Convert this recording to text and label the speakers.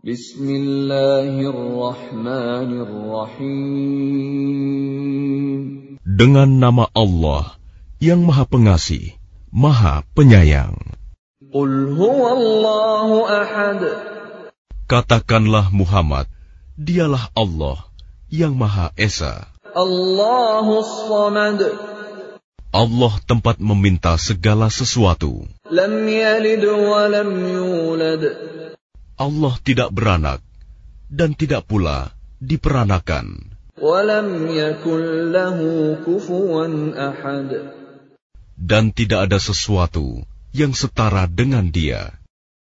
Speaker 1: Bismillahirrahmanirrahim. Dengan nama Allah yang Maha Pengasih, Maha Penyayang.
Speaker 2: Qul huwallahu ahad.
Speaker 1: Katakanlah Muhammad, dialah Allah yang Maha Esa.
Speaker 2: Allahus samad.
Speaker 1: Allah tempat meminta segala sesuatu.
Speaker 2: Lam yalid wa lam yulad.
Speaker 1: Allah tidak beranak dan tidak pula diperanakan. Dan tidak ada sesuatu yang setara dengan Dia.